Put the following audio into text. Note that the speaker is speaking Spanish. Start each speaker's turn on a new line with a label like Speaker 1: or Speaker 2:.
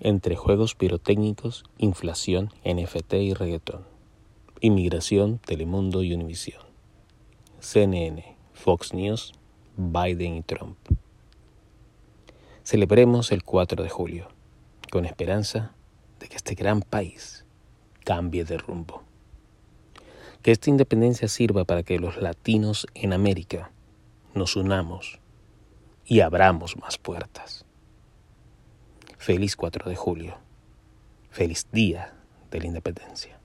Speaker 1: entre juegos pirotécnicos, inflación, NFT y reggaetón. Inmigración, Telemundo y Univisión. CNN, Fox News, Biden y Trump. Celebremos el 4 de julio, con esperanza de que este gran país cambie de rumbo. Que esta independencia sirva para que los latinos en América nos unamos y abramos más puertas. Feliz 4 de julio. Feliz Día de la Independencia.